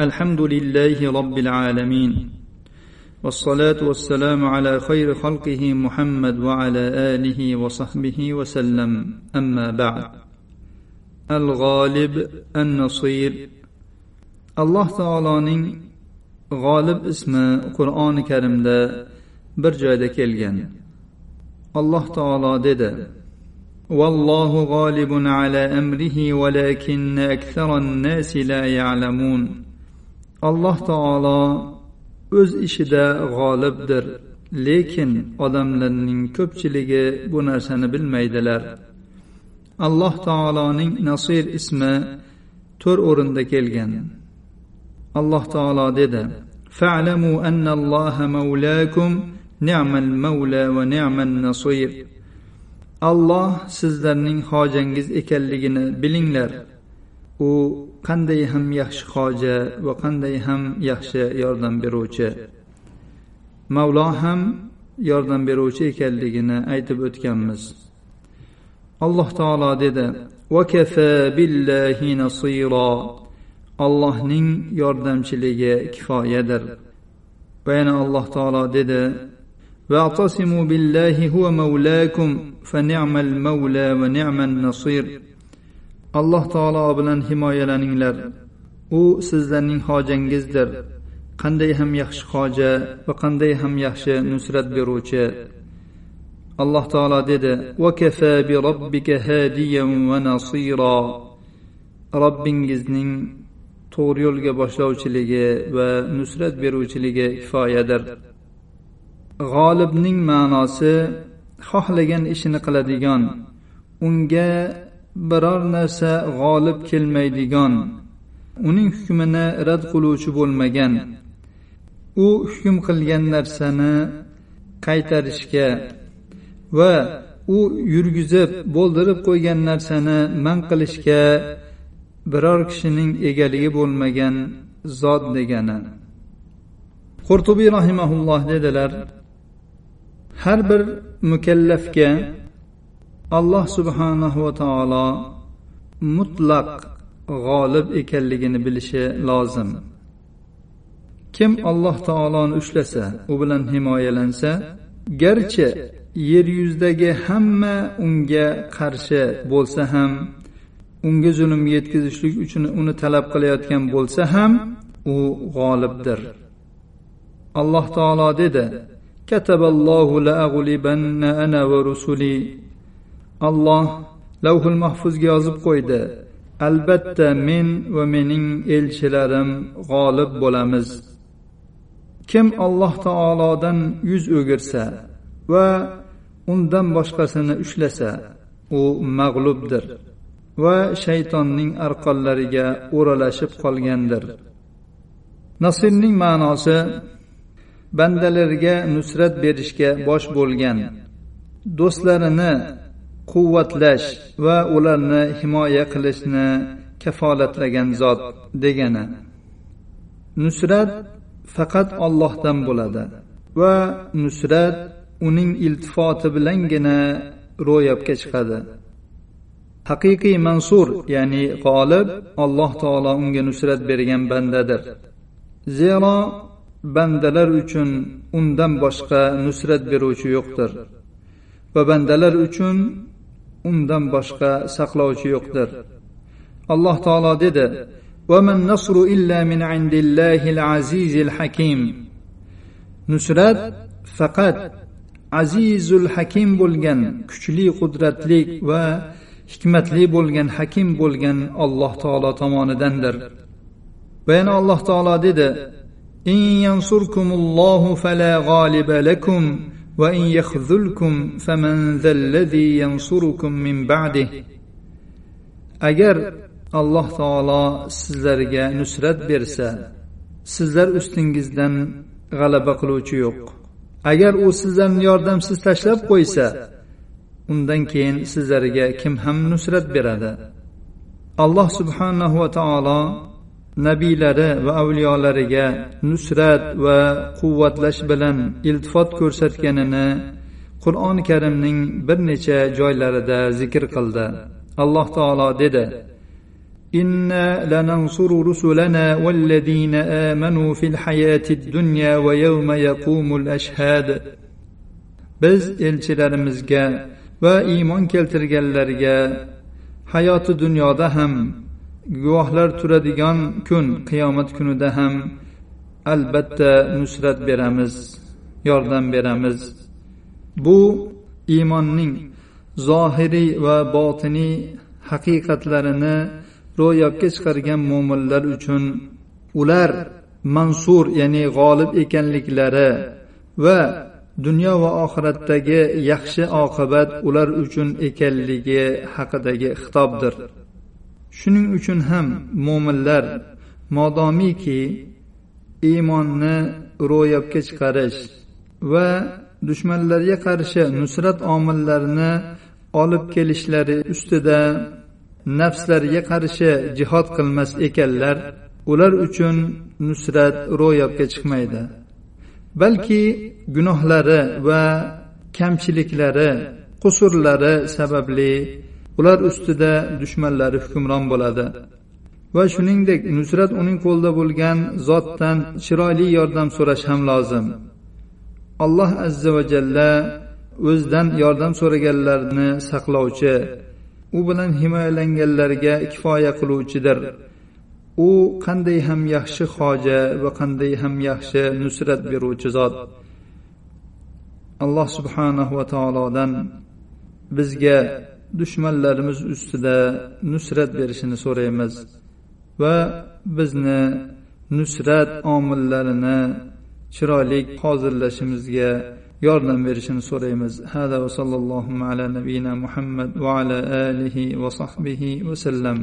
الحمد لله رب العالمين والصلاة والسلام على خير خلقه محمد وعلى آله وصحبه وسلم أما بعد. الغالب النصير. الله تعالى غالب قرآن كريم ده bir joyda kelgan alloh taolo dedi والله غالب على أمره ولكن أكثر الناس لا يعلمون. alloh taolo o'z ishida g'olibdir lekin odamlarning ko'pchiligi bu narsani bilmaydilar. Alloh taoloning nasir ismi to'rt o'rinda kelgan. Alloh taolo dedi fa'lamu annalloha mavlakum ni'mal mavla va ni'mal nasir. Alloh sizlarning hojangiz ekanligini bilinglar. u qanday ham yaxshi hoja va qanday ham yaxshi yordam beruvchi mavlo ham yordam beruvchi ekanligini aytib o'tganmiz alloh taolo dedi وكفى بالله نصيرا allohning yordamchiligi kifoyadir va yana alloh taolo dedi واعتصموا بالله هو مولاكم فنعم المولى ونعم النصير alloh taolo bilan himoyalaninglar. U sizlarning hojangizdir. Qanday ham yaxshi hoja va qanday ham yaxshi nusrat beruvchi. Alloh taolo dedi vakafa bi robbika hadiyan va nasira. Robbingizning to'g'ri yo'lga boshlovchiligi va nusrat beruvchiligi kifoyadir. G'olibning ma'nosi xohlagan ishini qiladigan unga biror narsa g'olib kelmaydigan uning hukmini rad qiluvchi bo'lmagan. U hukm qilgan narsani qaytarishga va u yurgizib bo'ldirib qo'ygan narsani man qilishga biror kishining egaligi bo'lmagan zot degani. Qurtubiy rahimaulloh dedilar har bir mukallafga alloh subhanahu va taolo mutlaq g'olib ekanligini bilishi lozim. Kim alloh taoloni ushlasa u bilan himoyalansa garchi yer yuzidagi hamma unga qarshi bo'lsa ham unga zulm yetkazishlik uchun uni talab qilayotgan bo'lsa ham u g'olibdir. Alloh taolo dedi kataballohu laaglibanna ana va rusuli alloh lavhul mahfuzga yozib qo'ydi. Albatta men va mening elchilarim g'olib bo'lamiz. Kim alloh taolodan yuz o'girsa va undan boshqasini ushlasa u mag'lubdir va shaytonning arqonlariga o'ralashib qolgandir. Nasrning ma'nosi bandalarga nusrat berishga bosh bo'lgan do'stlarini quvvatlash va ularni himoya qilishni kafolatlagan zot degani. Nusrat faqat ollohdan bo'ladi va nusrat uning iltifoti bilangina ro'yobga chiqadi. Haqiqiy mansur ya'ni g'olib alloh taolo unga nusrat bergan bandadir. Zero bandalar uchun undan boshqa nusrat beruvchi yo'qdir. Va bandalar uchun undan boshqa saqlovchi yo'qdir alloh taolo dedi ومن نصر إلا من عند الله العزيز الحكيم nusrat faqat azizul hakim bo'lgan kuchli qudratli va hikmatli bo'lgan hakim bo'lgan alloh taolo tomonidandir va yana alloh taolo dedi إن ينصركم الله فلا غالب لكم وإن يخذلكم فمن ذا الذي ينصركم من بعده agar alloh taolo sizlarga nusrat bersa sizlar ustingizdan g'alaba qiluvchi yo'q agar u sizlarni yordamsiz tashlab qo'ysa undan keyin sizlarga kim ham nusrat beradi alloh subhanahu va taolo nabiylari va avliyolariga nusrat va quvvatlash bilan iltifot ko'rsatganini qur'oni karimning bir necha joylarida zikr qildi alloh taolo dedi إنا لننصر رسلنا والذين آمنوا في الحياة الدنيا ويوم يقوم الأشهاد biz elchilarimizga va iymon keltirganlarga hayoti dunyoda ham guvohlar turadigan kun qiyomat kunida ham albatta nusrat beramiz yordam beramiz. Bu iymonning zohiriy va botiniy haqiqatlarini ro'yobga chiqargan mo'minlar uchun ular mansur ya'ni g'olib ekanliklari va dunyo va oxiratdagi yaxshi oqibat ular uchun ekanligi haqidagi xitobdir. Shuning uchun ham mo'minlar modomiki iymonni ro'yobga chiqarish va dushmanlarga qarshi nusrat omillarini olib kelishlari ustida nafslariga qarshi jihod qilmas ekanlar ular uchun nusrat ro'yobga chiqmaydi. Balki gunohlari va kamchiliklari qusurlari sababli ular ustida dushmanlari hukmron bo'ladi. Va shuningdek nusrat uning qo'lida bo'lgan zotdan chiroyli yordam so'rash ham lozim. Alloh azza va jalla o'zidan yordam so'raganlarni saqlovchi u bilan himoyalanganlarga kifoya qiluvchidir. U qanday ham yaxshi hoja va qanday ham yaxshi nusrat beruvchi zot. Alloh subhanahu va taolodan bizga dushmanlarimiz ustida nusrat berishini so'raymiz va bizni nusrat omillarini chiroyli hozirlashimizga yordam berishini so'raymiz. Hada va sallallohu ala nabiyina muhammad va ala alihi va sahbihi vasallam